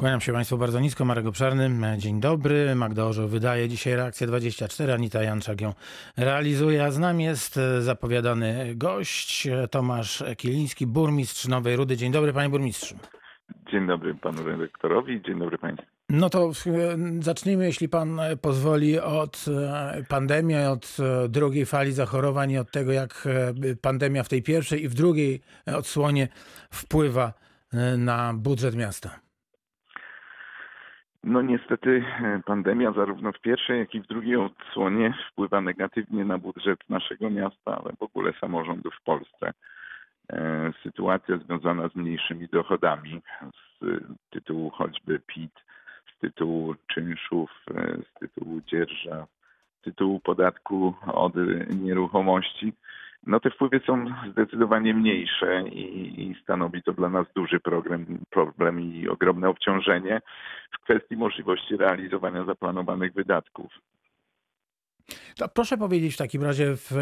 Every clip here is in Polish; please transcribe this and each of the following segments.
Kłaniam się Państwu bardzo nisko. Marek Obszarny, dzień dobry. Magda Orzeł wydaje dzisiaj reakcję 24. Anita Janczak ją realizuje, a z nami jest e, zapowiadany gość Tomasz Kiliński, burmistrz Nowej Rudy. Dzień dobry Panie Burmistrzu. Dzień dobry Panu Redaktorowi, dzień dobry Państwu. No to e, zacznijmy, jeśli Pan pozwoli, od e, pandemii, od drugiej fali zachorowań i od tego, jak pandemia w tej pierwszej i w drugiej odsłonie wpływa na budżet miasta. No niestety e, pandemia zarówno w pierwszej, jak i w drugiej odsłonie wpływa negatywnie na budżet naszego miasta, ale w ogóle samorządów w Polsce. E, sytuacja związana z mniejszymi dochodami z tytułu choćby PIT, z tytułu czynszów, e, z tytułu dzierża, z tytułu podatku od nieruchomości no te wpływy są zdecydowanie mniejsze i, i, stanowi to dla nas duży problem, problem i ogromne obciążenie w kwestii możliwości realizowania zaplanowanych wydatków. To proszę powiedzieć w takim razie, w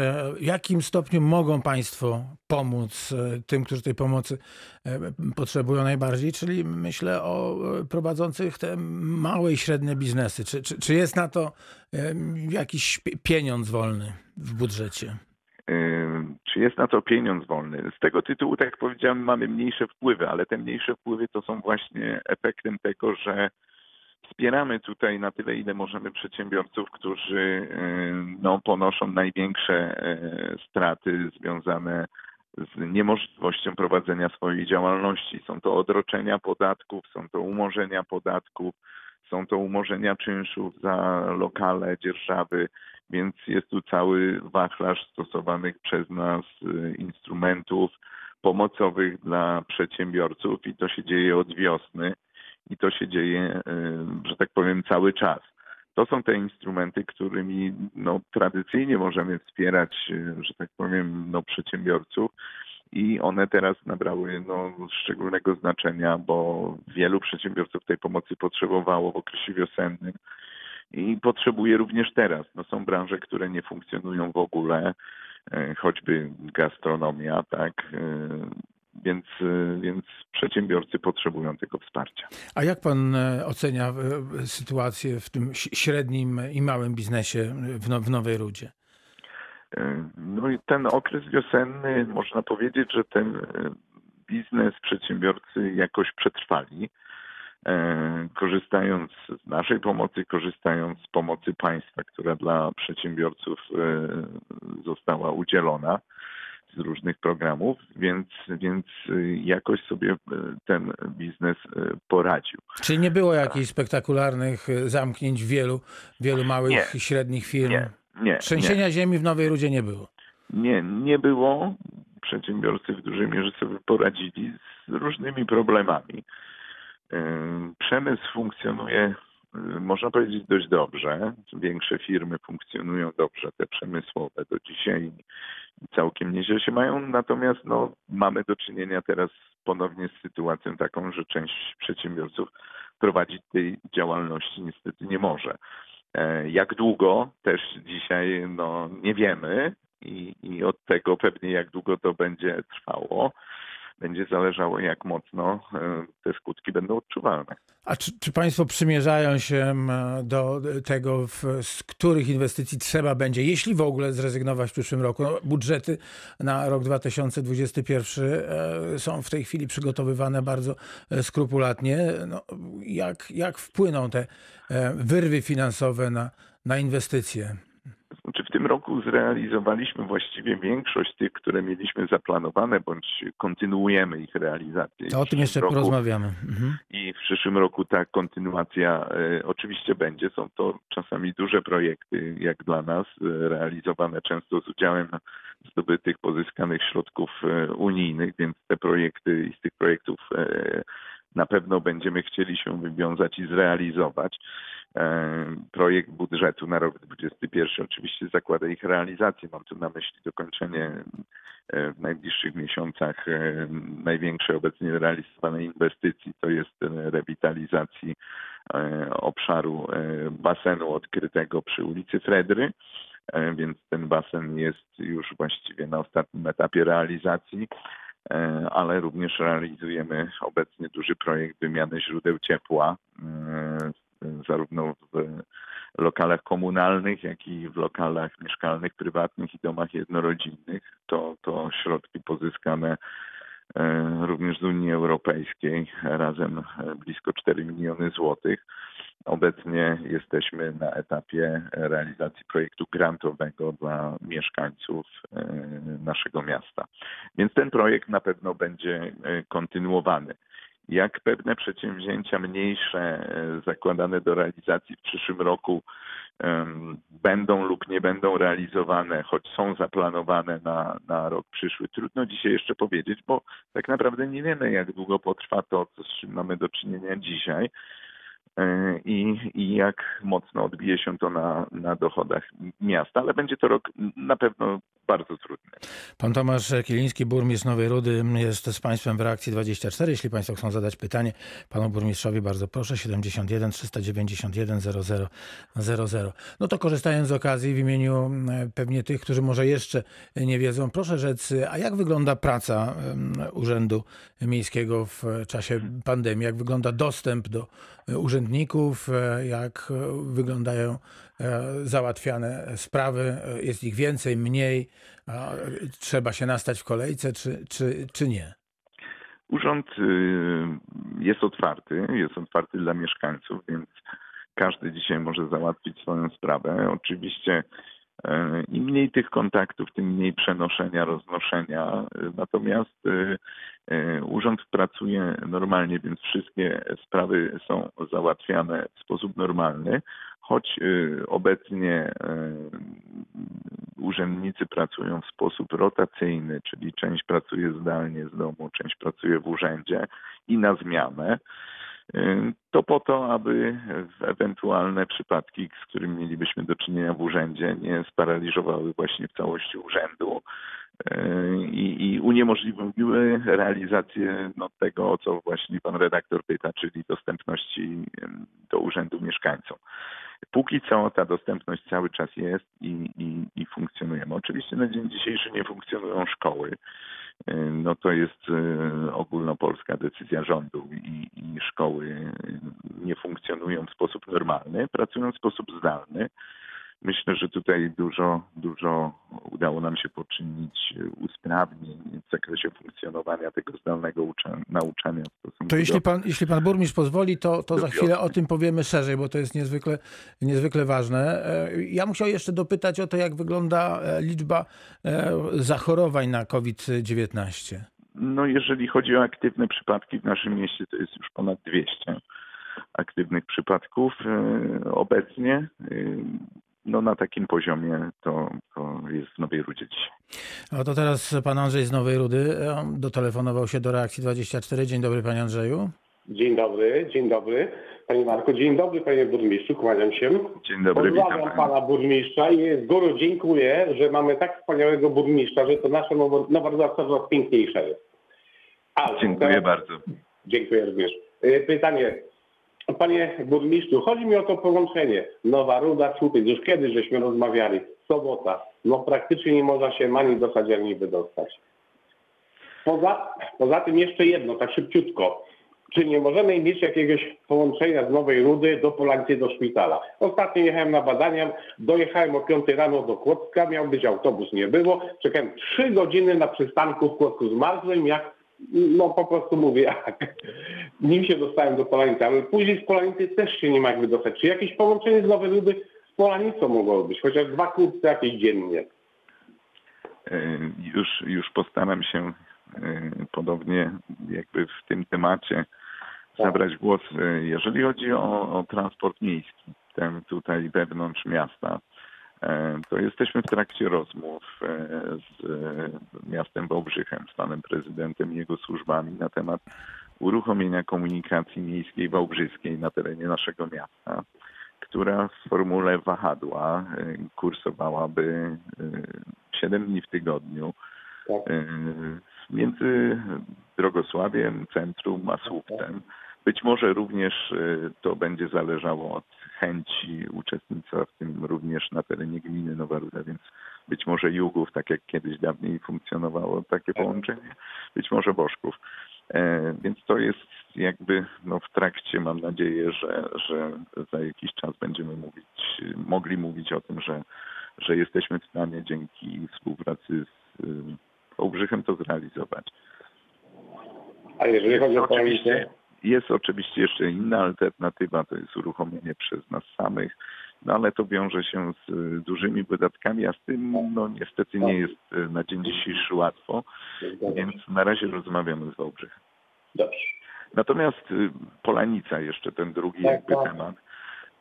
jakim stopniu mogą Państwo pomóc e, tym, którzy tej pomocy e, potrzebują najbardziej, czyli myślę o e, prowadzących te małe i średnie biznesy. Czy, czy, czy jest na to jakiś pieniądz wolny w budżecie? Czy jest na to pieniądz wolny. Z tego tytułu, tak jak powiedziałem, mamy mniejsze wpływy, ale te mniejsze wpływy to są właśnie efektem tego, że wspieramy tutaj na tyle, ile możemy przedsiębiorców, którzy y, no, ponoszą największe y, straty związane z niemożliwością prowadzenia swojej działalności. Są to odroczenia podatków, są to umorzenia podatków, są to umorzenia czynszów za lokale, dzierżawy, więc jest tu cały wachlarz stosowanych przez nas y, instrumentów pomocowych dla przedsiębiorców i to się dzieje od wiosny i to się dzieje, y, że tak powiem, cały czas. To są te instrumenty, którymi no, tradycyjnie możemy wspierać, y, że tak powiem, no, przedsiębiorców i one teraz nabrały no, szczególnego znaczenia, bo wielu przedsiębiorców tej pomocy potrzebowało w okresie wiosennym i potrzebuje również teraz. No, są branże, które nie funkcjonują w ogóle, e, choćby gastronomia, tak. E, więc, e, więc przedsiębiorcy potrzebują tego wsparcia. A jak pan ocenia sytuację w tym średnim i małym biznesie w Nowej Rudzie? No i ten okres wiosenny, można powiedzieć, że ten biznes przedsiębiorcy jakoś przetrwali, e, korzystając z naszej pomocy, korzystając z pomocy państwa, która dla przedsiębiorców e, została udzielona z różnych programów, więc, więc jakoś sobie ten biznes poradził. Czyli nie było jakichś spektakularnych zamknięć wielu, wielu małych nie, i średnich firm? Nie, nie. Trzęsienia nie. ziemi w Nowej Rudzie nie było? Nie, nie było. Przedsiębiorcy w dużej mierze sobie poradzili z różnymi problemami. Przemysł funkcjonuje, można powiedzieć, dość dobrze. Większe firmy funkcjonują dobrze, te przemysłowe do dzisiaj całkiem nieźle się mają. Natomiast no, mamy do czynienia teraz ponownie z sytuacją taką, że część przedsiębiorców prowadzić tej działalności niestety nie może. E, jak długo? Też dzisiaj no, nie wiemy. I, i od tego pewnie jak długo to będzie trwało będzie zależało, jak mocno e, te skutki będą odczuwalne. A czy, czy Państwo przymierzają się do tego, w, z których inwestycji trzeba będzie, jeśli w ogóle zrezygnować w przyszłym roku? No, budżety na rok 2021 e, są w tej chwili przygotowywane bardzo e, skrupulatnie. No, jak, jak wpłyną te wyrwy finansowe na, na inwestycje? Tym roku zrealizowaliśmy właściwie większość tych, które mieliśmy zaplanowane, bądź kontynuujemy ich realizację. o tym jeszcze roku, porozmawiamy. Mhm. I w przyszłym roku ta kontynuacja y, oczywiście będzie. Są to czasami duże projekty, jak dla nas, y, realizowane często z udziałem zdobytych, pozyskanych środków y, unijnych, więc te projekty i z tych projektów na pewno będziemy chcieli się wywiązać i zrealizować. E, projekt budżetu na rok 2021 oczywiście zakłada ich realizację. Mam tu na myśli dokończenie e, w najbliższych miesiącach e, największej obecnie realizowanej inwestycji, to jest rewitalizacji obszaru basenu odkrytego przy ulicy Fredry więc ten basen jest już właściwie na ostatnim etapie realizacji. E, ale również realizujemy obecnie duży projekt wymiany źródeł ciepła, e, zarówno w lokalach komunalnych, jak i w lokalach mieszkalnych, prywatnych i domach jednorodzinnych. To, to środki pozyskane e, również z Unii Europejskiej, razem blisko 4 miliony złotych. Obecnie jesteśmy na etapie realizacji projektu grantowego dla mieszkańców e, naszego miasta. Więc ten projekt na pewno będzie e, kontynuowany. Jak pewne przedsięwzięcia mniejsze e, zakładane do realizacji w przyszłym roku będą lub nie będą realizowane, choć są zaplanowane na, na rok przyszły, trudno dzisiaj jeszcze powiedzieć, bo tak naprawdę nie wiemy, jak długo potrwa to, z czym mamy do czynienia dzisiaj i, i jak mocno odbije się to na, na dochodach miasta, ale będzie to rok na pewno bardzo trudny. Pan Tomasz Kieliński, burmistrz Nowej Rudy, jest z Państwem w reakcji 24. Jeśli Państwo chcą zadać pytanie panu burmistrzowi, bardzo proszę, 71 391 00 00. No to korzystając z okazji w imieniu e, pewnie tych, którzy może jeszcze nie wiedzą, proszę rzec, a jak wygląda praca Urzędu Miejskiego w czasie pandemii? Jak wygląda dostęp do e, urzędników? E, Jak wyglądają załatwiane sprawy? E, Jest ich więcej, mniej? Trzeba się nastać w kolejce, czy, czy, czy nie? Urząd y, jest otwarty, jest otwarty dla mieszkańców, więc każdy dzisiaj może załatwić swoją sprawę. Oczywiście y, im mniej tych kontaktów, tym mniej przenoszenia, roznoszenia. Natomiast y, y, urząd pracuje normalnie, więc wszystkie sprawy są załatwiane w sposób normalny, choć y, obecnie y, urzędnicy pracują w sposób rotacyjny, czyli część pracuje zdalnie z domu, część pracuje w urzędzie i na zmianę. Y, To po to, aby ewentualne przypadki, z którymi mielibyśmy do czynienia w urzędzie, nie sparaliżowały właśnie w całości urzędu i, i uniemożliwiły realizację no, tego, o co właśnie pan redaktor pyta, czyli dostępności do urzędu mieszkańcom. Póki co ta dostępność cały czas jest i, i, i funkcjonujemy. Oczywiście na dzień dzisiejszy nie funkcjonują szkoły. Y, No to jest y, ogólnopolska decyzja rządu i, i szkoły y, nie funkcjonują w sposób normalny, pracują w sposób zdalny. Myślę, że tutaj dużo, dużo udało nam się poczynić y, usprawnień w zakresie funkcjonowania tego zdalnego ucza- nauczania To jeśli pan, jeśli pan burmistrz pozwoli, to, to za chwilę o tym powiemy szerzej, bo to jest niezwykle, niezwykle ważne. E, Ja musiał jeszcze dopytać o to, jak wygląda e, liczba e, zachorowań na COVID-19. No jeżeli chodzi o aktywne przypadki w naszym mieście, to jest już ponad 200 aktywnych przypadków e, obecnie. E, No na takim poziomie to, to jest w Nowej Rudzie dzisiaj. A to teraz pan Andrzej z Nowej Rudy e, dotelefonował się do reakcji 24. Dzień dobry, panie Andrzeju. Dzień dobry, dzień dobry. Panie Marku, dzień dobry panie burmistrzu, kłaniam się. Dzień dobry, witam Pozdrawiam pana. pana burmistrza i z góry dziękuję, że mamy tak wspaniałego burmistrza, że to nasza Nowa Ruda coraz piękniejsza jest. Ale Dziękuję teraz- bardzo. Dziękuję również. Y, Panie burmistrzu, chodzi mi o to połączenie. Nowa Ruda, Słupy, już kiedyś żeśmy rozmawiali. Sobota. No praktycznie nie można się ani dostać, ani wydostać. Poza, poza tym jeszcze jedno, tak szybciutko. Czy nie możemy mieć jakiegoś połączenia z Nowej Rudy do Polanicy do szpitala? Ostatnio jechałem na badania, dojechałem o 5 rano do Kłodzka, miał być autobus, nie było. Czekałem 3 godziny na przystanku w Kłodzku, zmarzłem jak, no po prostu mówię jak. Nim się dostałem do Polanicy, ale później z Polanicy też się nie ma jak wydostać. Czy jakieś połączenie z Nowej Rudy z Polanicą mogło być? Chociaż dwa kurce jakieś dziennie. E, Już, już postaram się e, podobnie jakby w tym temacie zabrać głos. E, Jeżeli chodzi o, o transport miejski, ten tutaj wewnątrz miasta, to jesteśmy w trakcie rozmów e, z e, miastem Wałbrzychem, z panem prezydentem i jego służbami na temat uruchomienia komunikacji miejskiej wałbrzyskiej na terenie naszego miasta, która w formule wahadła e, kursowałaby e, 7 dni w tygodniu Tak. e, między Drogosławiem, centrum a Słupcem. Być może również e, to będzie zależało od chęci uczestnictwa w tym również na terenie gminy Nowa Ruda, więc być może Jugów, tak jak kiedyś dawniej funkcjonowało takie połączenie, być może Bożków. E, Więc to jest jakby no, w trakcie, mam nadzieję, że, że za jakiś czas będziemy mówić, mogli mówić o tym, że, że jesteśmy w stanie dzięki współpracy z Ołbrzychem to zrealizować. A jeżeli chodzi o Oczywiście jest oczywiście jeszcze inna alternatywa, to jest uruchomienie przez nas samych, no ale to wiąże się z y, dużymi wydatkami, a z tym no niestety nie jest y, na dzień dzisiejszy łatwo, więc na razie rozmawiamy z Wałbrzych. Dobrze. Natomiast y, Polanica, jeszcze ten drugi Tak, jakby tak. temat,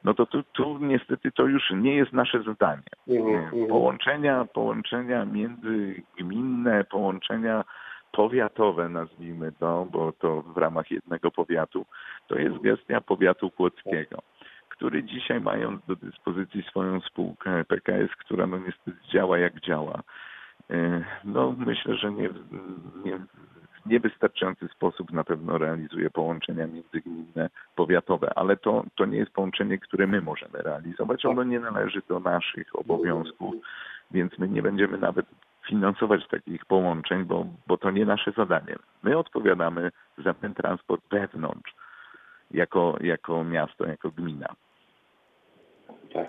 no to tu, tu niestety to już nie jest nasze zadanie. Mhm, Nie, mhm. Połączenia, połączenia międzygminne, połączenia powiatowe, nazwijmy to, bo to w ramach jednego powiatu, to jest gestia powiatu kłodzkiego, który dzisiaj mając do dyspozycji swoją spółkę PKS, która no niestety działa jak działa, e, no myślę, że nie, nie, w niewystarczający sposób na pewno realizuje połączenia międzygminne powiatowe, ale to, to nie jest połączenie, które my możemy realizować. Ono nie należy do naszych obowiązków, więc my nie będziemy nawet finansować takich połączeń, bo, bo to nie nasze zadanie. My odpowiadamy za ten transport wewnątrz, jako, jako miasto, jako gmina. Tak.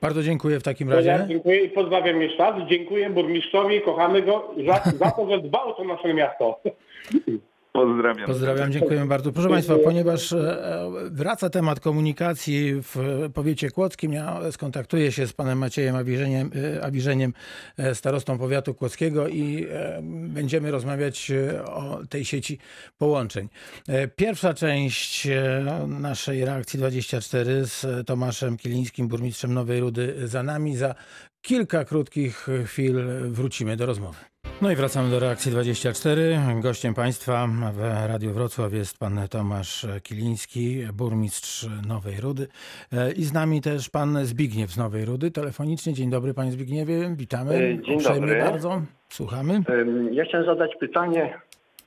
Bardzo dziękuję w takim To ja razie. dziękuję i pozdrawiam jeszcze raz. Dziękuję burmistrzowi, kochamy go za, za to, że dbał o to nasze miasto. Pozdrawiam. Pozdrawiam, dziękujemy bardzo. Proszę Państwa, ponieważ e, wraca temat komunikacji w powiecie kłodzkim, ja skontaktuję się z panem Maciejem Awiżeniem, e, Awiżeniem e, starostą powiatu kłodzkiego i e, będziemy rozmawiać e, o tej sieci połączeń. E, Pierwsza część e, naszej reakcji 24 z Tomaszem Kilińskim, burmistrzem Nowej Rudy za nami. Za kilka krótkich chwil wrócimy do rozmowy. No i wracamy do reakcji 24. Gościem Państwa w Radiu Wrocław jest pan Tomasz Kiliński, burmistrz Nowej Rudy. E, I z nami też pan Zbigniew z Nowej Rudy. Telefonicznie. Dzień dobry panie Zbigniewie, witamy. E, dzień Uprzejmie dobry. bardzo. Słuchamy. Em, Ja chciałem zadać pytanie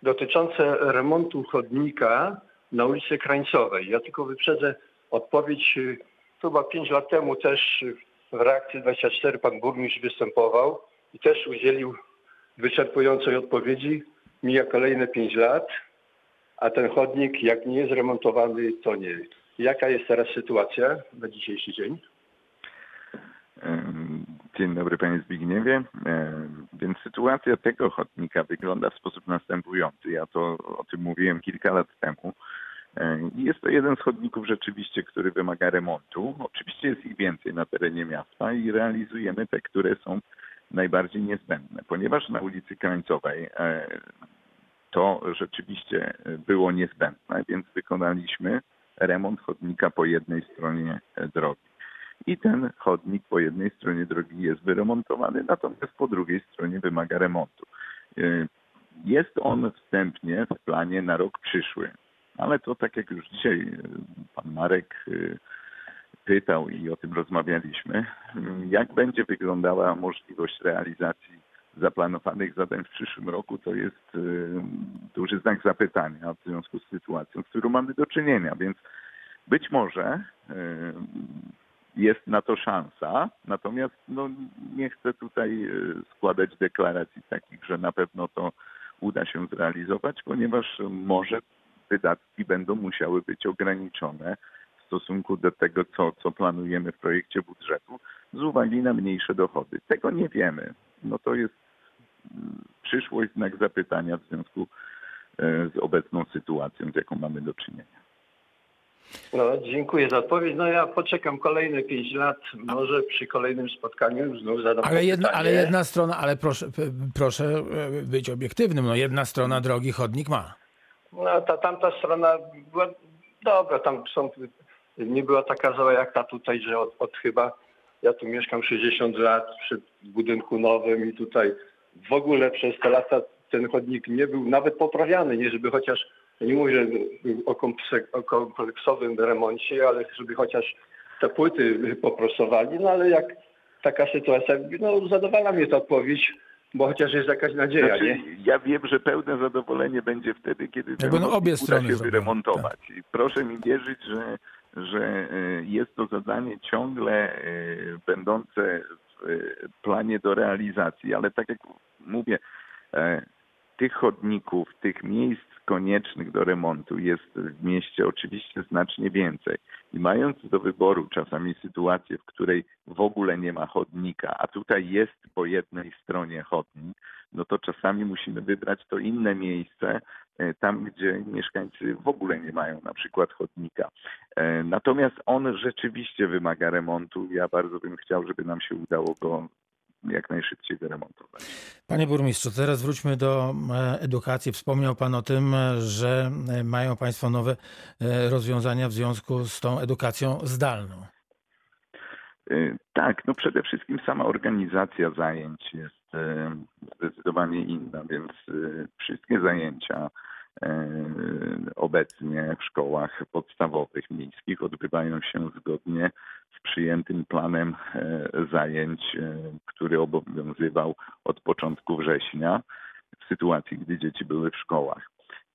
dotyczące remontu chodnika na ulicy Krańcowej. Ja tylko wyprzedzę odpowiedź. Chyba 5 lat temu też w reakcji 24 pan burmistrz występował i też udzielił wyczerpującej odpowiedzi. Mija kolejne 5 lat, a ten chodnik jak nie jest remontowany, to nie. Jaka jest teraz sytuacja na dzisiejszy dzień? Dzień dobry panie Zbigniewie. Więc sytuacja tego chodnika wygląda w sposób następujący. Ja to o tym mówiłem kilka lat temu. Jest to jeden z chodników rzeczywiście, który wymaga remontu. Oczywiście jest ich więcej na terenie miasta i realizujemy te, które są najbardziej niezbędne. Ponieważ na ulicy Krańcowej e, to rzeczywiście było niezbędne, więc wykonaliśmy remont chodnika po jednej stronie e, drogi. I ten chodnik po jednej stronie drogi jest wyremontowany, natomiast po drugiej stronie wymaga remontu. Y, Jest on wstępnie w planie na rok przyszły, ale to tak jak już dzisiaj pan Marek pytał i o tym rozmawialiśmy, y, jak będzie wyglądała możliwość realizacji zaplanowanych zadań w przyszłym roku, to jest y, duży znak zapytania w związku z sytuacją, z którą mamy do czynienia, więc być może y, jest na to szansa, natomiast no, nie chcę tutaj y, składać deklaracji takich, że na pewno to uda się zrealizować, ponieważ może wydatki będą musiały być ograniczone stosunku do tego, co, co planujemy w projekcie budżetu, z uwagi na mniejsze dochody. Tego nie wiemy. No to jest mm, przyszłość, znak zapytania w związku e, z obecną sytuacją, z jaką mamy do czynienia. No, dziękuję za odpowiedź. No ja poczekam kolejne 5 lat. Może przy kolejnym spotkaniu znów zadam Ale jedna, pytanie. ale jedna strona, ale proszę, proszę e, być obiektywnym. No jedna strona drogi chodnik ma. No ta tamta strona była dobra, tam są, nie była taka zła jak ta tutaj, że od, od chyba, ja tu mieszkam 60 lat przy budynku nowym i tutaj w ogóle przez te lata ten chodnik nie był nawet poprawiany, nie żeby chociaż, nie mówię o, kompleks, o kompleksowym remoncie, ale żeby chociaż te płyty poprostowali, no ale jak taka sytuacja, no zadowala mnie ta odpowiedź, bo chociaż jest jakaś nadzieja, Znaczy, nie? ja wiem, że pełne zadowolenie będzie wtedy, kiedy ten będą chodnik obie uda strony się zrobione, wyremontować. I proszę mi wierzyć, że że y, jest to zadanie ciągle y, będące w y, planie do realizacji, ale tak jak mówię, e, tych chodników, tych miejsc koniecznych do remontu jest w mieście oczywiście znacznie więcej. I mając do wyboru czasami sytuację, w której w ogóle nie ma chodnika, a tutaj jest po jednej stronie chodnik, no to czasami musimy wybrać to inne miejsce, e, tam gdzie mieszkańcy w ogóle nie mają na przykład chodnika. E, Natomiast on rzeczywiście wymaga remontu. Ja bardzo bym chciał, żeby nam się udało go jak najszybciej wyremontować. Panie burmistrzu, teraz wróćmy do e, edukacji. Wspomniał Pan o tym, e, że e, mają Państwo nowe e, rozwiązania w związku z tą edukacją zdalną. Tak, no przede wszystkim sama organizacja zajęć jest zdecydowanie inna, więc wszystkie zajęcia obecnie w szkołach podstawowych miejskich odbywają się zgodnie z przyjętym planem y, zajęć, y, który obowiązywał od początku września w sytuacji, gdy dzieci były w szkołach.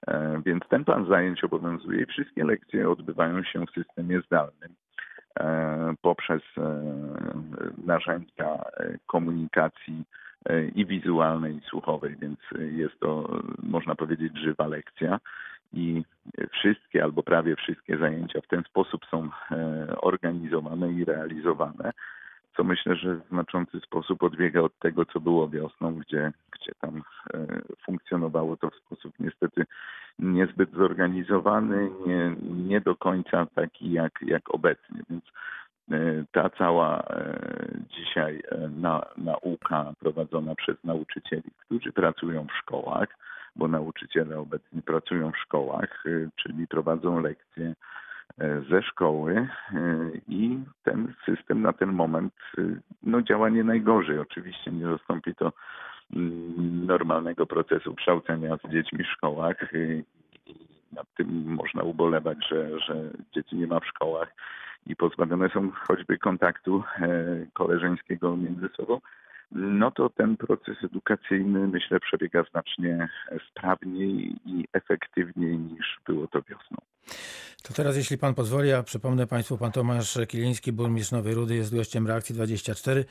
E, Więc ten plan zajęć obowiązuje i wszystkie lekcje odbywają się w systemie zdalnym e, poprzez e, narzędzia e, komunikacji e, i wizualnej, i słuchowej, więc jest to, można powiedzieć, żywa lekcja. I wszystkie albo prawie wszystkie zajęcia w ten sposób są e, organizowane i realizowane, co myślę, że w znaczący sposób odbiega od tego, co było wiosną, gdzie, gdzie tam e, funkcjonowało to w sposób niestety niezbyt zorganizowany, nie, nie do końca taki jak, jak obecnie. Więc e, ta cała e, dzisiaj e, na, nauka prowadzona przez nauczycieli, którzy pracują w szkołach, bo nauczyciele obecnie pracują w szkołach, e, czyli prowadzą lekcje e, ze szkoły e, i ten system na ten moment e, no, działa nie najgorzej. Oczywiście nie zastąpi to mm, normalnego procesu kształcenia z dziećmi w szkołach e, nad tym można ubolewać, że, że dzieci nie ma w szkołach i pozbawione są choćby kontaktu e, koleżeńskiego między sobą, no to ten proces edukacyjny myślę przebiega znacznie sprawniej i efektywniej niż było to wiosną. To teraz, jeśli Pan pozwoli, ja przypomnę Państwu, Pan Tomasz Kiliński, burmistrz Nowej Rudy, jest gościem Reakcji 24.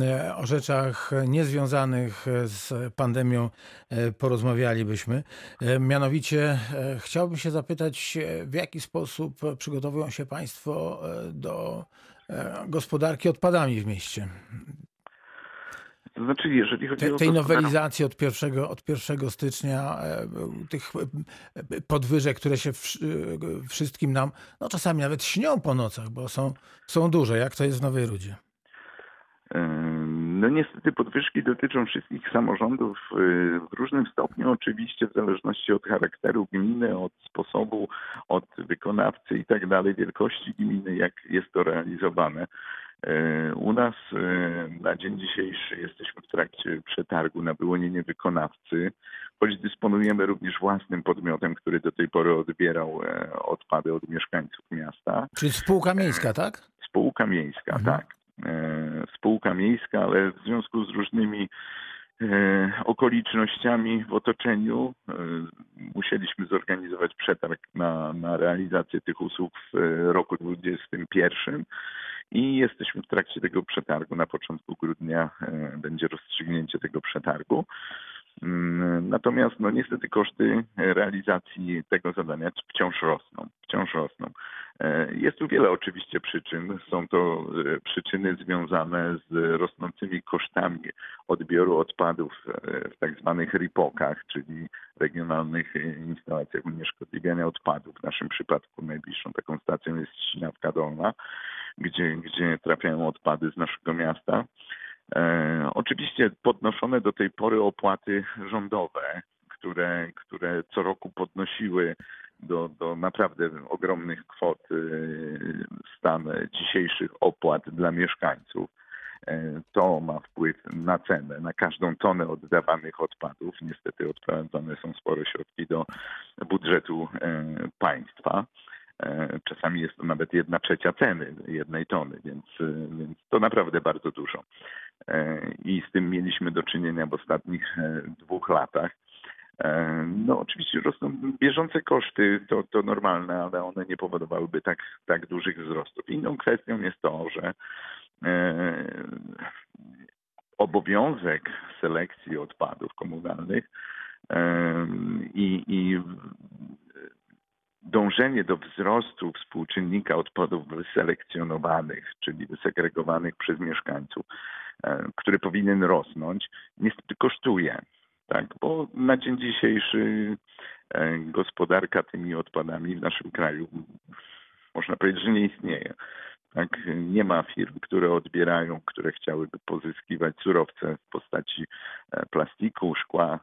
E, O rzeczach niezwiązanych z pandemią e, porozmawialibyśmy. E, Mianowicie chciałbym się zapytać, w jaki sposób przygotowują się Państwo do gospodarki odpadami w mieście? To znaczy, jeżeli chodzi Te, o tej gospodarkę- nowelizacji od 1, od 1 stycznia, e, tych e, podwyżek, które się e, wszystkim nam, no czasami nawet śnią po nocach, bo są, są duże, jak to jest w Nowej Rudzie. No niestety podwyżki dotyczą wszystkich samorządów w różnym stopniu, oczywiście w zależności od charakteru gminy, od sposobu, od wykonawcy i tak dalej, wielkości gminy, jak jest to realizowane. Y, U nas y, na dzień dzisiejszy jesteśmy w trakcie przetargu na wyłonienie wykonawcy, choć dysponujemy również własnym podmiotem, który do tej pory odbierał e, odpady od mieszkańców miasta. Czyli spółka miejska, tak? Spółka miejska, Mhm. tak. E, Spółka miejska, ale w związku z różnymi e, okolicznościami w otoczeniu e, musieliśmy zorganizować przetarg na, na realizację tych usług w e, roku 2021 i jesteśmy w trakcie tego przetargu. Na początku grudnia e, będzie rozstrzygnięcie tego przetargu. Mm, Natomiast no niestety koszty realizacji tego zadania wciąż rosną, wciąż rosną. E, Jest tu wiele oczywiście przyczyn. Są to e, przyczyny związane z rosnącymi kosztami odbioru odpadów w tak zwanych RIPOK-ach, czyli regionalnych instalacjach unieszkodliwiania odpadów. W naszym przypadku najbliższą taką stacją jest Ścinawka Dolna, gdzie, gdzie trafiają odpady z naszego miasta. E, oczywiście podnoszone do tej pory opłaty rządowe, które, które co roku podnosiły do, do naprawdę ogromnych kwot e, stan dzisiejszych opłat dla mieszkańców. E, To ma wpływ na cenę, na każdą tonę oddawanych odpadów. Niestety odprowadzane są spore środki do budżetu e, państwa. E, Czasami jest to nawet jedna trzecia ceny jednej tony, więc, e, więc to naprawdę bardzo dużo. E, I z tym mieliśmy do czynienia w ostatnich dwóch latach. No oczywiście rosną bieżące koszty, to, to normalne, ale one nie powodowałyby tak, tak dużych wzrostów. Inną kwestią jest to, że obowiązek selekcji odpadów komunalnych i, i dążenie do wzrostu współczynnika odpadów wyselekcjonowanych, czyli wysegregowanych przez mieszkańców, e, który powinien rosnąć, niestety kosztuje. Tak, bo na dzień dzisiejszy e, gospodarka tymi odpadami w naszym kraju można powiedzieć, że nie istnieje. Tak, nie ma firm, które odbierają, które chciałyby pozyskiwać surowce w postaci e, plastiku, szkła,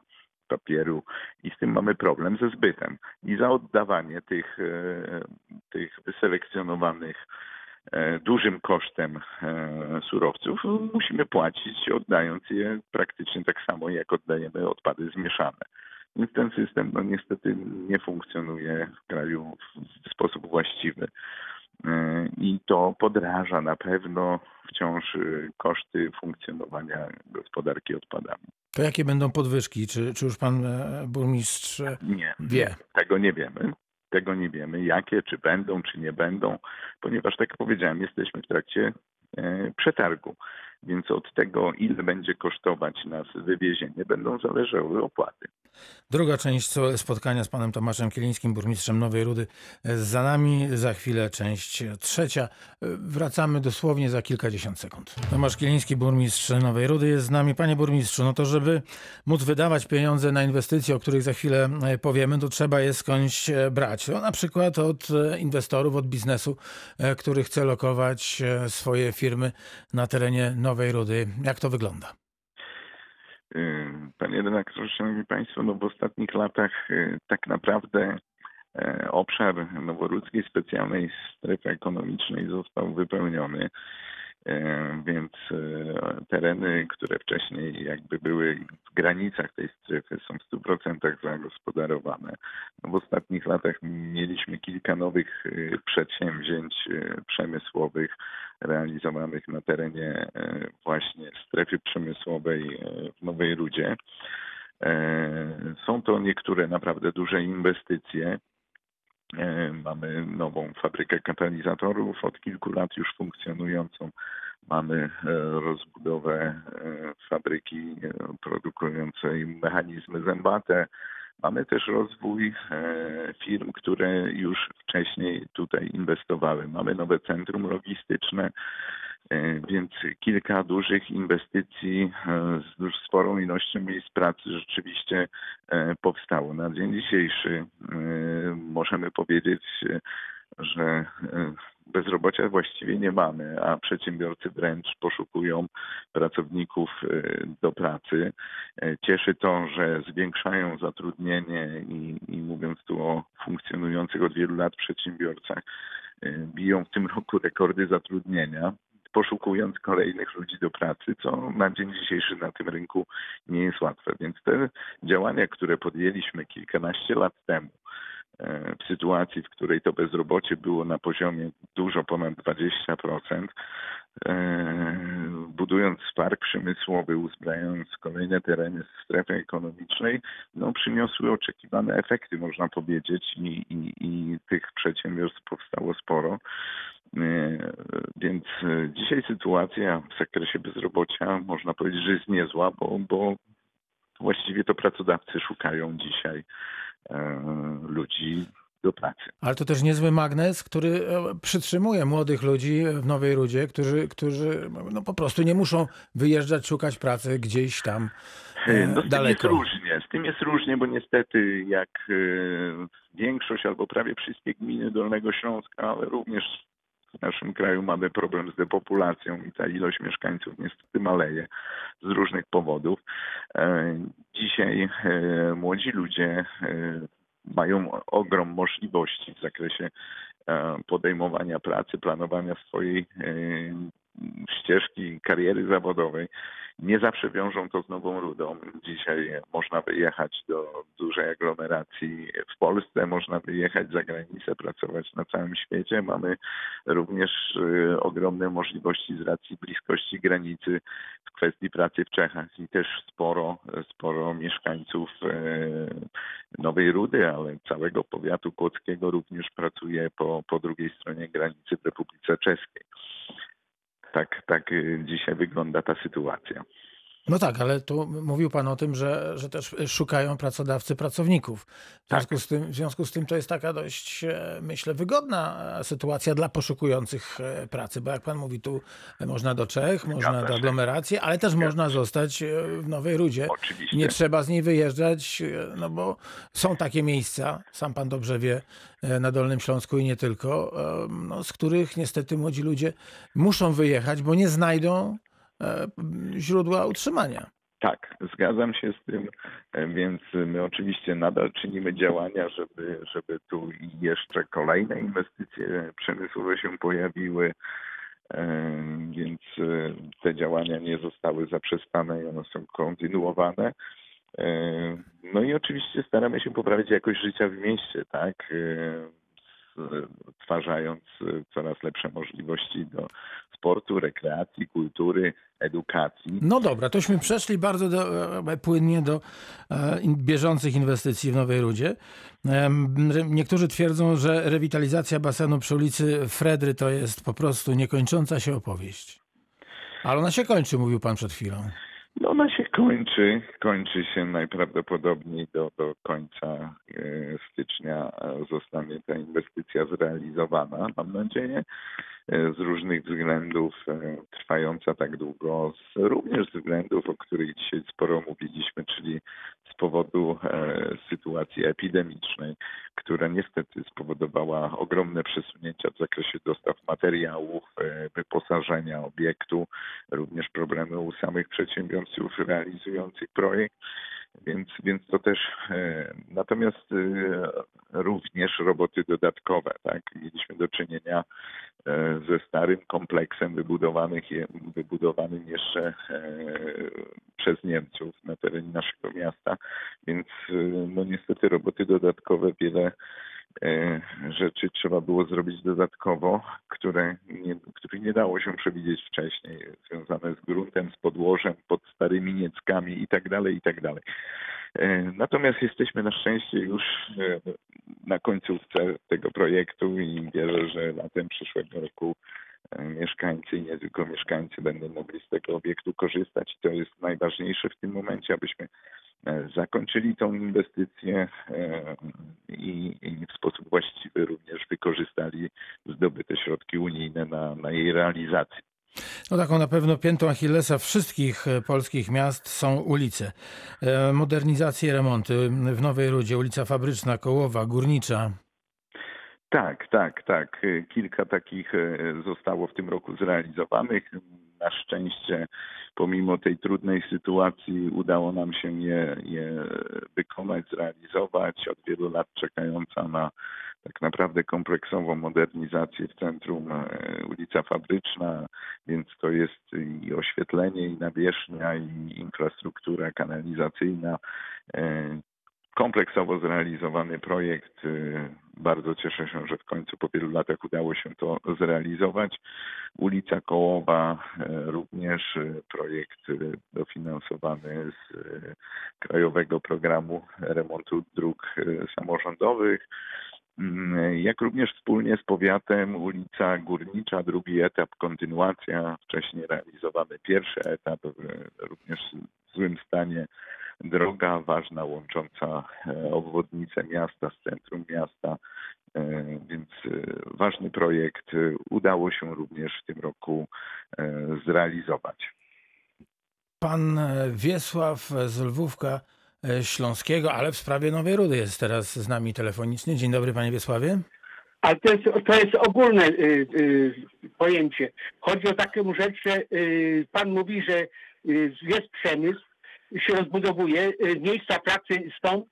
papieru i z tym mamy problem ze zbytem. I za oddawanie tych, e, tych wyselekcjonowanych e, dużym kosztem e, surowców musimy płacić, oddając je praktycznie tak samo, jak oddajemy odpady zmieszane. Więc ten system no, niestety nie funkcjonuje w kraju w sposób właściwy. E, I to podraża na pewno wciąż e, koszty funkcjonowania gospodarki odpadami. To jakie będą podwyżki? Czy, czy już pan e, burmistrz Nie, wie? tego nie wiemy. Tego nie wiemy, jakie, czy będą, czy nie będą, ponieważ, tak jak powiedziałem, jesteśmy w trakcie przetargu. Więc od tego, ile będzie kosztować nas wywiezienie, będą zależały opłaty. Druga część spotkania z panem Tomaszem Kielińskim, burmistrzem Nowej Rudy, e, za nami. Za chwilę część trzecia. E, Wracamy dosłownie za kilkadziesiąt sekund. Tomasz Kieliński, burmistrz Nowej Rudy jest z nami. Panie burmistrzu, no to żeby móc wydawać pieniądze na inwestycje, o których za chwilę e, powiemy, to trzeba je skądś brać. No, na przykład od inwestorów, od biznesu, który chce lokować swoje firmy na terenie Nowej Rudy. Jak to wygląda? Y, Panie redaktorze, Szanowni Państwo, no w ostatnich latach y, tak naprawdę e, obszar Noworudzkiej Specjalnej Strefy Ekonomicznej został wypełniony, więc e, tereny, które wcześniej jakby były w granicach tej strefy są w 100% zagospodarowane. No w ostatnich latach mieliśmy kilka nowych e, przedsięwzięć e, przemysłowych realizowanych na terenie e, właśnie strefy przemysłowej e, w Nowej Rudzie. E, Są to niektóre naprawdę duże inwestycje. E, Mamy nową fabrykę katalizatorów, od kilku lat już funkcjonującą. Mamy e, rozbudowę e, fabryki produkującej mechanizmy zębate. Mamy też rozwój firm, które już wcześniej tutaj inwestowały. Mamy nowe centrum logistyczne, więc kilka dużych inwestycji e, z sporą ilością miejsc pracy rzeczywiście e, powstało. Na dzień dzisiejszy e, możemy powiedzieć, e, że e, bezrobocia właściwie nie mamy, a przedsiębiorcy wręcz poszukują pracowników e, do pracy. E, Cieszy to, że zwiększają zatrudnienie i, i mówiąc tu o funkcjonujących od wielu lat przedsiębiorcach, e, biją w tym roku rekordy zatrudnienia poszukując kolejnych ludzi do pracy, co na dzień dzisiejszy na tym rynku nie jest łatwe. Więc te działania, które podjęliśmy kilkanaście lat temu, w sytuacji, w której to bezrobocie było na poziomie dużo ponad 20%, e, budując park przemysłowy, uzbrajając kolejne tereny strefy ekonomicznej, no, przyniosły oczekiwane efekty, można powiedzieć, i, i, i tych przedsiębiorstw powstało sporo. E, Więc e, dzisiaj sytuacja w zakresie bezrobocia można powiedzieć, że jest niezła, bo, bo właściwie to pracodawcy szukają dzisiaj e, ludzi do pracy. Ale to też niezły magnes, który e, przytrzymuje młodych ludzi w Nowej Rudzie, którzy, którzy no, po prostu nie muszą wyjeżdżać, szukać pracy gdzieś tam e, No z tym jest daleko. różnie. Z tym jest różnie, bo niestety jak e, większość albo prawie wszystkie gminy Dolnego Śląska, ale również w naszym kraju mamy problem z depopulacją i ta ilość mieszkańców niestety maleje z różnych powodów. E, Dzisiaj e, młodzi ludzie e, mają ogrom możliwości w zakresie podejmowania pracy, planowania swojej ścieżki kariery zawodowej nie zawsze wiążą to z Nową Rudą. Dzisiaj można wyjechać do dużej aglomeracji w Polsce, można wyjechać za granicę, pracować na całym świecie. Mamy również y, ogromne możliwości z racji bliskości granicy w kwestii pracy w Czechach i też sporo, sporo mieszkańców y, Nowej Rudy, ale całego powiatu kłodzkiego również pracuje po, po drugiej stronie granicy w Republice Czeskiej. Tak, tak y, dzisiaj wygląda ta sytuacja. No tak, ale tu mówił Pan o tym, że, że też szukają pracodawcy pracowników. W związku, Tak. z tym, w związku z tym to jest taka dość, e, myślę, wygodna e, sytuacja dla poszukujących e, pracy, bo jak Pan mówi, tu można do Czech, można do się. aglomeracji, ale też można zostać e, w Nowej Rudzie. Oczywiście. Nie trzeba z niej wyjeżdżać, e, no bo są takie miejsca, sam Pan dobrze wie, e, na Dolnym Śląsku i nie tylko, e, no, z których niestety młodzi ludzie muszą wyjechać, bo nie znajdą e, źródła utrzymania. Tak, zgadzam się z tym, e, więc my oczywiście nadal czynimy działania, żeby, żeby tu jeszcze kolejne inwestycje przemysłowe się pojawiły, e, więc e, te działania nie zostały zaprzestane i one są kontynuowane. E, No i oczywiście staramy się poprawić jakość życia w mieście, tak? E, Stwarzając e, coraz lepsze możliwości do sportu, rekreacji, kultury, edukacji. No dobra, tośmy przeszli bardzo do, e, płynnie do e, bieżących inwestycji w Nowej Rudzie. Niektórzy twierdzą, że rewitalizacja basenu przy ulicy Fredry to jest po prostu niekończąca się opowieść. Ale ona się kończy, mówił pan przed chwilą. No ona się kończy, kończy się najprawdopodobniej do, do końca e, stycznia zostanie ta inwestycja zrealizowana, mam nadzieję, z różnych względów e, trwająca tak długo, z, również z względów, o których dzisiaj sporo mówiliśmy, czyli z powodu e, sytuacji epidemicznej, która niestety spowodowała ogromne przesunięcia w zakresie dostaw materiałów, e, wyposażenia obiektu, również problemy u samych przedsiębiorców realizujących projekt. Więc, więc to też e, natomiast e, również roboty dodatkowe, tak? Mieliśmy do czynienia e, ze starym kompleksem wybudowanych, wybudowanym jeszcze przez Niemców na terenie naszego miasta, więc no niestety roboty dodatkowe wiele rzeczy trzeba było zrobić dodatkowo, które nie, których nie dało się przewidzieć wcześniej, związane z gruntem, z podłożem, pod starymi nieckami i tak dalej, i tak. E, Natomiast jesteśmy na szczęście już e, na końcówce tego projektu i wierzę, że latem przyszłego roku e, mieszkańcy i nie tylko mieszkańcy będą mogli z tego obiektu korzystać. To jest najważniejsze w tym momencie, abyśmy e, zakończyli tą inwestycję e, i, i w sposób właściwy również wykorzystali zdobyte środki unijne na, na jej realizację. No taką na pewno piętą Achillesa wszystkich e, polskich miast są ulice. E, Modernizacje, remonty w Nowej Rudzie, ulica Fabryczna, Kołowa, Górnicza. Tak, tak, tak. Kilka takich e, zostało w tym roku zrealizowanych. Na szczęście, pomimo tej trudnej sytuacji, udało nam się je, je wykonać, zrealizować. Od wielu lat czekająca na tak naprawdę kompleksową modernizację w centrum e, ulica Fabryczna, więc to jest i oświetlenie, i nawierzchnia, i infrastruktura kanalizacyjna. Kompleksowo zrealizowany projekt. Y, Bardzo cieszę się, że w końcu po wielu latach udało się to zrealizować. Ulica Kołowa y, również y, projekt dofinansowany z Krajowego Programu Remontu Dróg Samorządowych. Mm, Jak również wspólnie z powiatem ulica Górnicza, drugi etap, kontynuacja, wcześniej realizowany pierwszy etap, również w złym stanie droga ważna łącząca e, obwodnicę miasta z centrum miasta, e, więc e, ważny projekt udało się również w tym roku zrealizować. Pan Wiesław z Lwówka Śląskiego, ale w sprawie Nowej Rudy jest teraz z nami telefonicznie. Dzień dobry panie Wiesławie. Ale to jest, to jest ogólne y, y, pojęcie. Chodzi o taką rzecz, że y, pan mówi, że y, jest przemysł, się rozbudowuje, y, miejsca pracy są,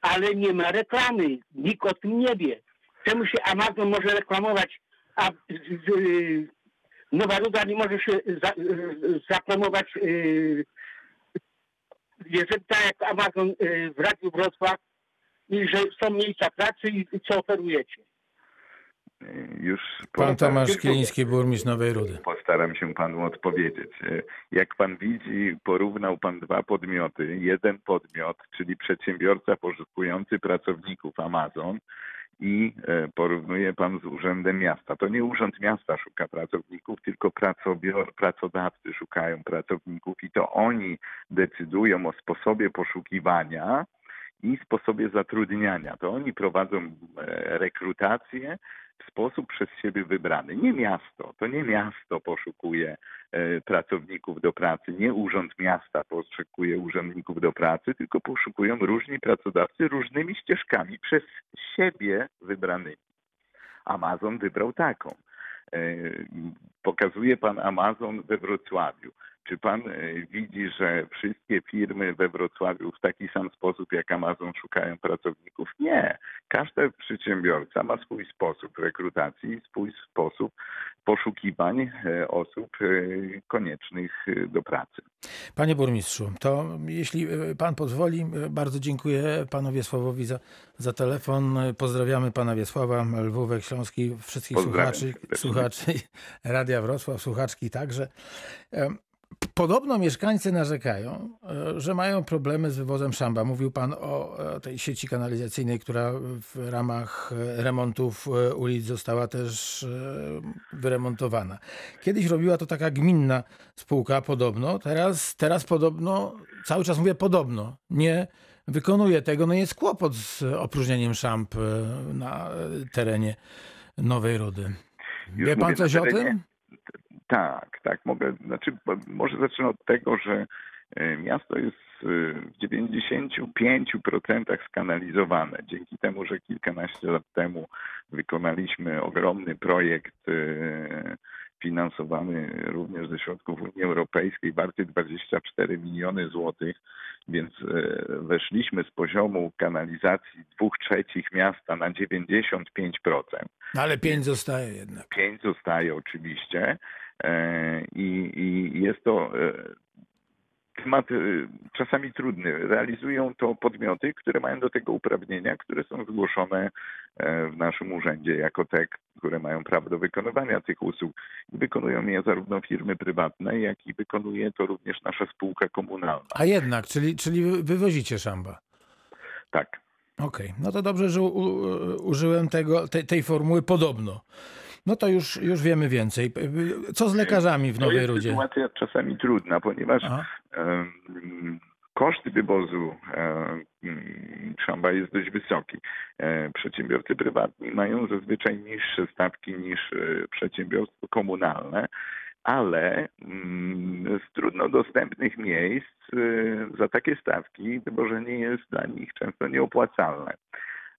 ale nie ma reklamy. Nikt o tym nie wie. Czemu się Amazon może reklamować, a y, Nowa Ruda nie może się za, y, jeżeli tak jak Amazon w Radiu Wrocław, i że są miejsca pracy i co oferujecie. Już Pan Tomasz Kiliński, burmistrz Nowej Rudy. Postaram się panu odpowiedzieć. Y, Jak pan widzi, porównał pan dwa podmioty. Jeden podmiot, czyli przedsiębiorca poszukujący pracowników Amazon i e, porównuje pan z Urzędem Miasta. To nie Urząd Miasta szuka pracowników, tylko pracobior, pracodawcy szukają pracowników i to oni decydują o sposobie poszukiwania i sposobie zatrudniania. To oni prowadzą e, rekrutację sposób przez siebie wybrany. Nie miasto, to nie miasto poszukuje e, pracowników do pracy, nie urząd miasta poszukuje urzędników do pracy, tylko poszukują różni pracodawcy różnymi ścieżkami przez siebie wybranymi. Amazon wybrał taką. E, Pokazuje pan Amazon we Wrocławiu. Czy pan e, widzi, że wszystkie firmy we Wrocławiu w taki sam sposób jak Amazon szukają pracowników? Nie. Każdy przedsiębiorca ma swój sposób rekrutacji, swój sposób poszukiwań e, osób e, koniecznych do pracy. Panie burmistrzu, to jeśli pan pozwoli, bardzo dziękuję panu Wiesławowi za, za telefon. Pozdrawiamy pana Wiesława, Lwówek Śląski, wszystkich słuchaczy, słuchaczy Radia Wrocław, słuchaczki także. Podobno mieszkańcy narzekają, e, że mają problemy z wywozem szamba. Mówił pan o e, tej sieci kanalizacyjnej, która w ramach e, remontów ulic została też wyremontowana. Kiedyś robiła to taka gminna spółka podobno, teraz, teraz podobno, cały czas mówię podobno, nie wykonuje tego. No jest kłopot z opróżnieniem szamp na terenie Nowej Rudy. Już Wie pan coś o tym? Tak, tak, mogę. Znaczy, może zacznę od tego, że e, miasto jest e, w 95% skanalizowane. Dzięki temu, że kilkanaście lat temu wykonaliśmy ogromny projekt e, finansowany również ze środków Unii Europejskiej, warty 24 miliony złotych, więc weszliśmy z poziomu kanalizacji dwóch trzecich miasta na 95%. No ale pięć zostaje jednak. Pięć zostaje oczywiście i, i jest to e, temat e, czasami trudny. Realizują to podmioty, które mają do tego uprawnienia, które są zgłoszone e, w naszym urzędzie jako te, które mają prawo do wykonywania tych usług. I wykonują je zarówno firmy prywatne, jak i wykonuje to również nasza spółka komunalna. A jednak, czyli, czyli wy- wywozicie szamba. Tak. Okej, no to dobrze, że u, u, użyłem tego, tej, tej formuły podobno. No to już, już wiemy więcej. Co z lekarzami w To Nowej jest Rudzie? sytuacja czasami trudna, ponieważ Koszt wywozu szamba jest dość wysoki. E, Przedsiębiorcy prywatni mają zazwyczaj niższe stawki niż e, przedsiębiorstwo komunalne, ale mm, z trudno dostępnych miejsc e, za takie stawki wywożenie jest dla nich często nieopłacalne.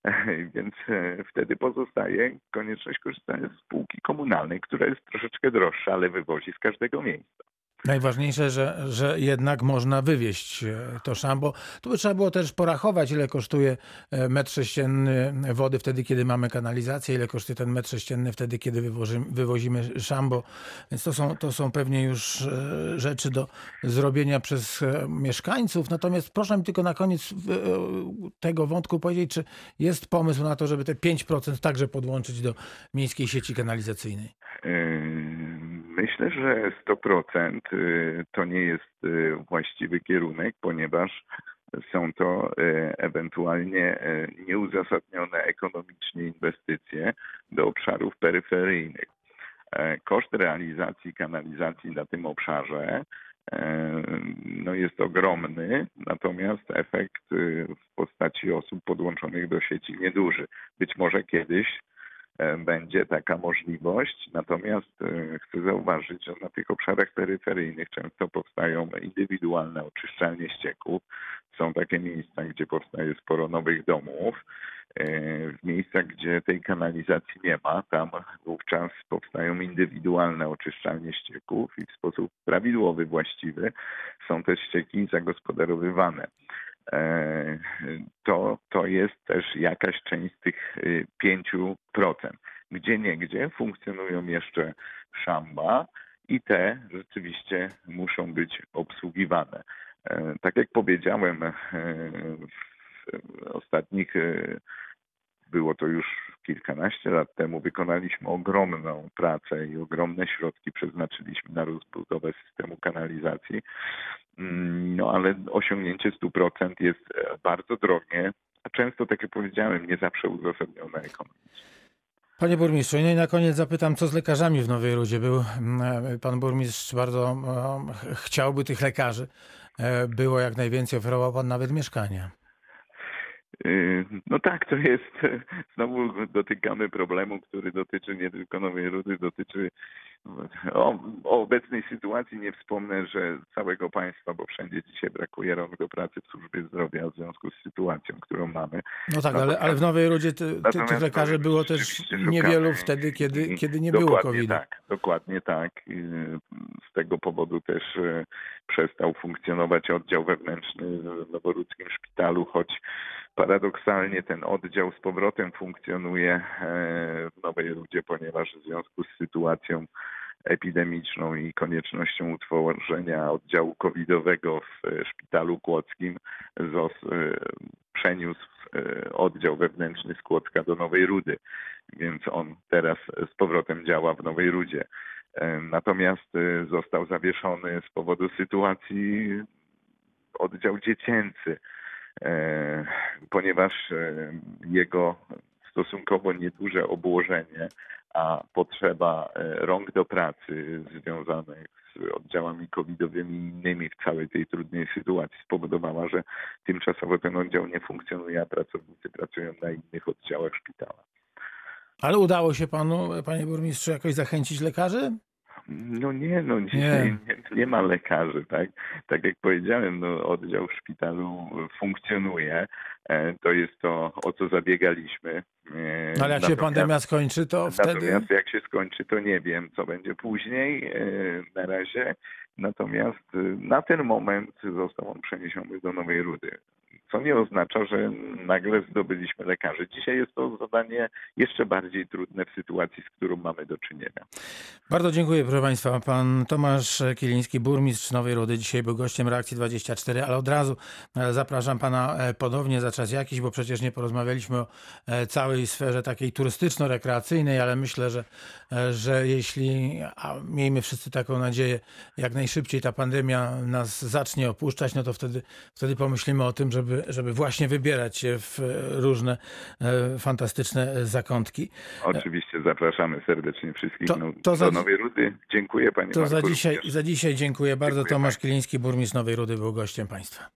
Więc e, wtedy pozostaje konieczność korzystania z spółki komunalnej, która jest troszeczkę droższa, ale wywozi z każdego miejsca. Najważniejsze, że, że jednak można wywieźć e, to szambo. Tu by trzeba było też porachować, ile kosztuje e, metr sześcienny wody wtedy, kiedy mamy kanalizację, ile kosztuje ten metr sześcienny wtedy, kiedy wywożymy, wywozimy szambo. Więc to są, to są pewnie już e, rzeczy do zrobienia przez mieszkańców. Natomiast proszę mi tylko na koniec tego wątku powiedzieć, czy jest pomysł na to, żeby te 5% także podłączyć do miejskiej sieci kanalizacyjnej? Yy, Myślę, że 100% yy, to nie jest yy, właściwy kierunek, ponieważ są to yy, ewentualnie nieuzasadnione ekonomicznie inwestycje do obszarów peryferyjnych. E, Koszt realizacji kanalizacji na tym obszarze e, no jest ogromny, natomiast efekt w postaci osób podłączonych do sieci nieduży. Być może kiedyś będzie taka możliwość. Natomiast e, chcę zauważyć, że na tych obszarach peryferyjnych często powstają indywidualne oczyszczalnie ścieków. Są takie miejsca, gdzie powstaje sporo nowych domów. E, W miejscach, gdzie tej kanalizacji nie ma, tam wówczas powstają indywidualne oczyszczalnie ścieków i w sposób prawidłowy, właściwy są te ścieki zagospodarowywane. E, To, to jest też jakaś część tych y, 5%. Gdzie nie gdzie funkcjonują jeszcze szamba, i te rzeczywiście muszą być obsługiwane. E, Tak jak powiedziałem, e, w ostatnich, e, było to już kilkanaście lat temu, wykonaliśmy ogromną pracę i ogromne środki przeznaczyliśmy na rozbudowę systemu kanalizacji. Mm, No ale osiągnięcie 100% jest e, bardzo drogie, a często, tak jak powiedziałem, nie zawsze uzasadnione ekonomicznie. Panie burmistrzu, no i na koniec zapytam, co z lekarzami w Nowej Rudzie? Był mm, pan burmistrz bardzo e, ch- chciałby tych lekarzy. E, Było jak najwięcej, oferował pan nawet mieszkania. Yy, No tak, to jest, znowu dotykamy problemu, który dotyczy nie tylko Nowej Rudy, dotyczy o, o obecnej sytuacji nie wspomnę, że całego państwa, bo wszędzie dzisiaj brakuje rąk do pracy w służbie zdrowia w związku z sytuacją, którą mamy. No tak, ale, ale w Nowej Rudzie ty, ty, tych lekarzy było też niewielu wtedy, kiedy, i- kiedy nie było covid tak, dokładnie tak. I Z tego powodu też e, przestał funkcjonować oddział wewnętrzny w Noworudzkim Szpitalu, choć paradoksalnie ten oddział z powrotem funkcjonuje e, w Nowej Rudzie, ponieważ w związku z sytuacją epidemiczną i koniecznością utworzenia oddziału covidowego w e, Szpitalu Kłodzkim ZOS e, przeniósł oddział wewnętrzny z Kłodzka do Nowej Rudy, więc on teraz z powrotem działa w Nowej Rudzie. Natomiast został zawieszony z powodu sytuacji oddział dziecięcy, ponieważ e, jego stosunkowo nieduże obłożenie, a potrzeba e, rąk do pracy związanych z oddziałami covidowymi i innymi w całej tej trudnej sytuacji spowodowała, że tymczasowo ten oddział nie funkcjonuje, a pracownicy pracują na innych oddziałach szpitala. Ale udało się panu, panie burmistrzu, jakoś zachęcić lekarzy? No nie, no dzisiaj nie. Nie, ma lekarzy, tak? Tak jak powiedziałem, no, oddział w szpitalu funkcjonuje. E, To jest to, o co zabiegaliśmy. E, No ale jak się pandemia skończy, to wtedy... Natomiast jak się skończy, to nie wiem, co będzie później e, na razie. Natomiast na ten moment został on przeniesiony do Nowej Rudy. Co nie oznacza, że nagle zdobyliśmy lekarzy. Dzisiaj jest to zadanie jeszcze bardziej trudne w sytuacji, z którą mamy do czynienia. Bardzo dziękuję, proszę Państwa. Pan Tomasz Kiliński, burmistrz Nowej Rudy, dzisiaj był gościem Reakcji 24, ale od razu e, zapraszam Pana e, ponownie za czas jakiś, bo przecież nie porozmawialiśmy o e, całej sferze takiej turystyczno-rekreacyjnej, ale myślę, że, że jeśli, a miejmy wszyscy taką nadzieję, jak najszybciej ta pandemia nas zacznie opuszczać, no to wtedy, wtedy pomyślimy o tym, żeby, żeby właśnie wybierać się w e, różne e, fantastyczne zakątki. Oczywiście zapraszamy serdecznie wszystkich To- to do za- Nowej Rudy. Dziękuję Panie To za dzisiaj, również. za dzisiaj dziękuję bardzo. Dziękuję Tomasz bardzo. Kiliński, burmistrz Nowej Rudy, był gościem Państwa.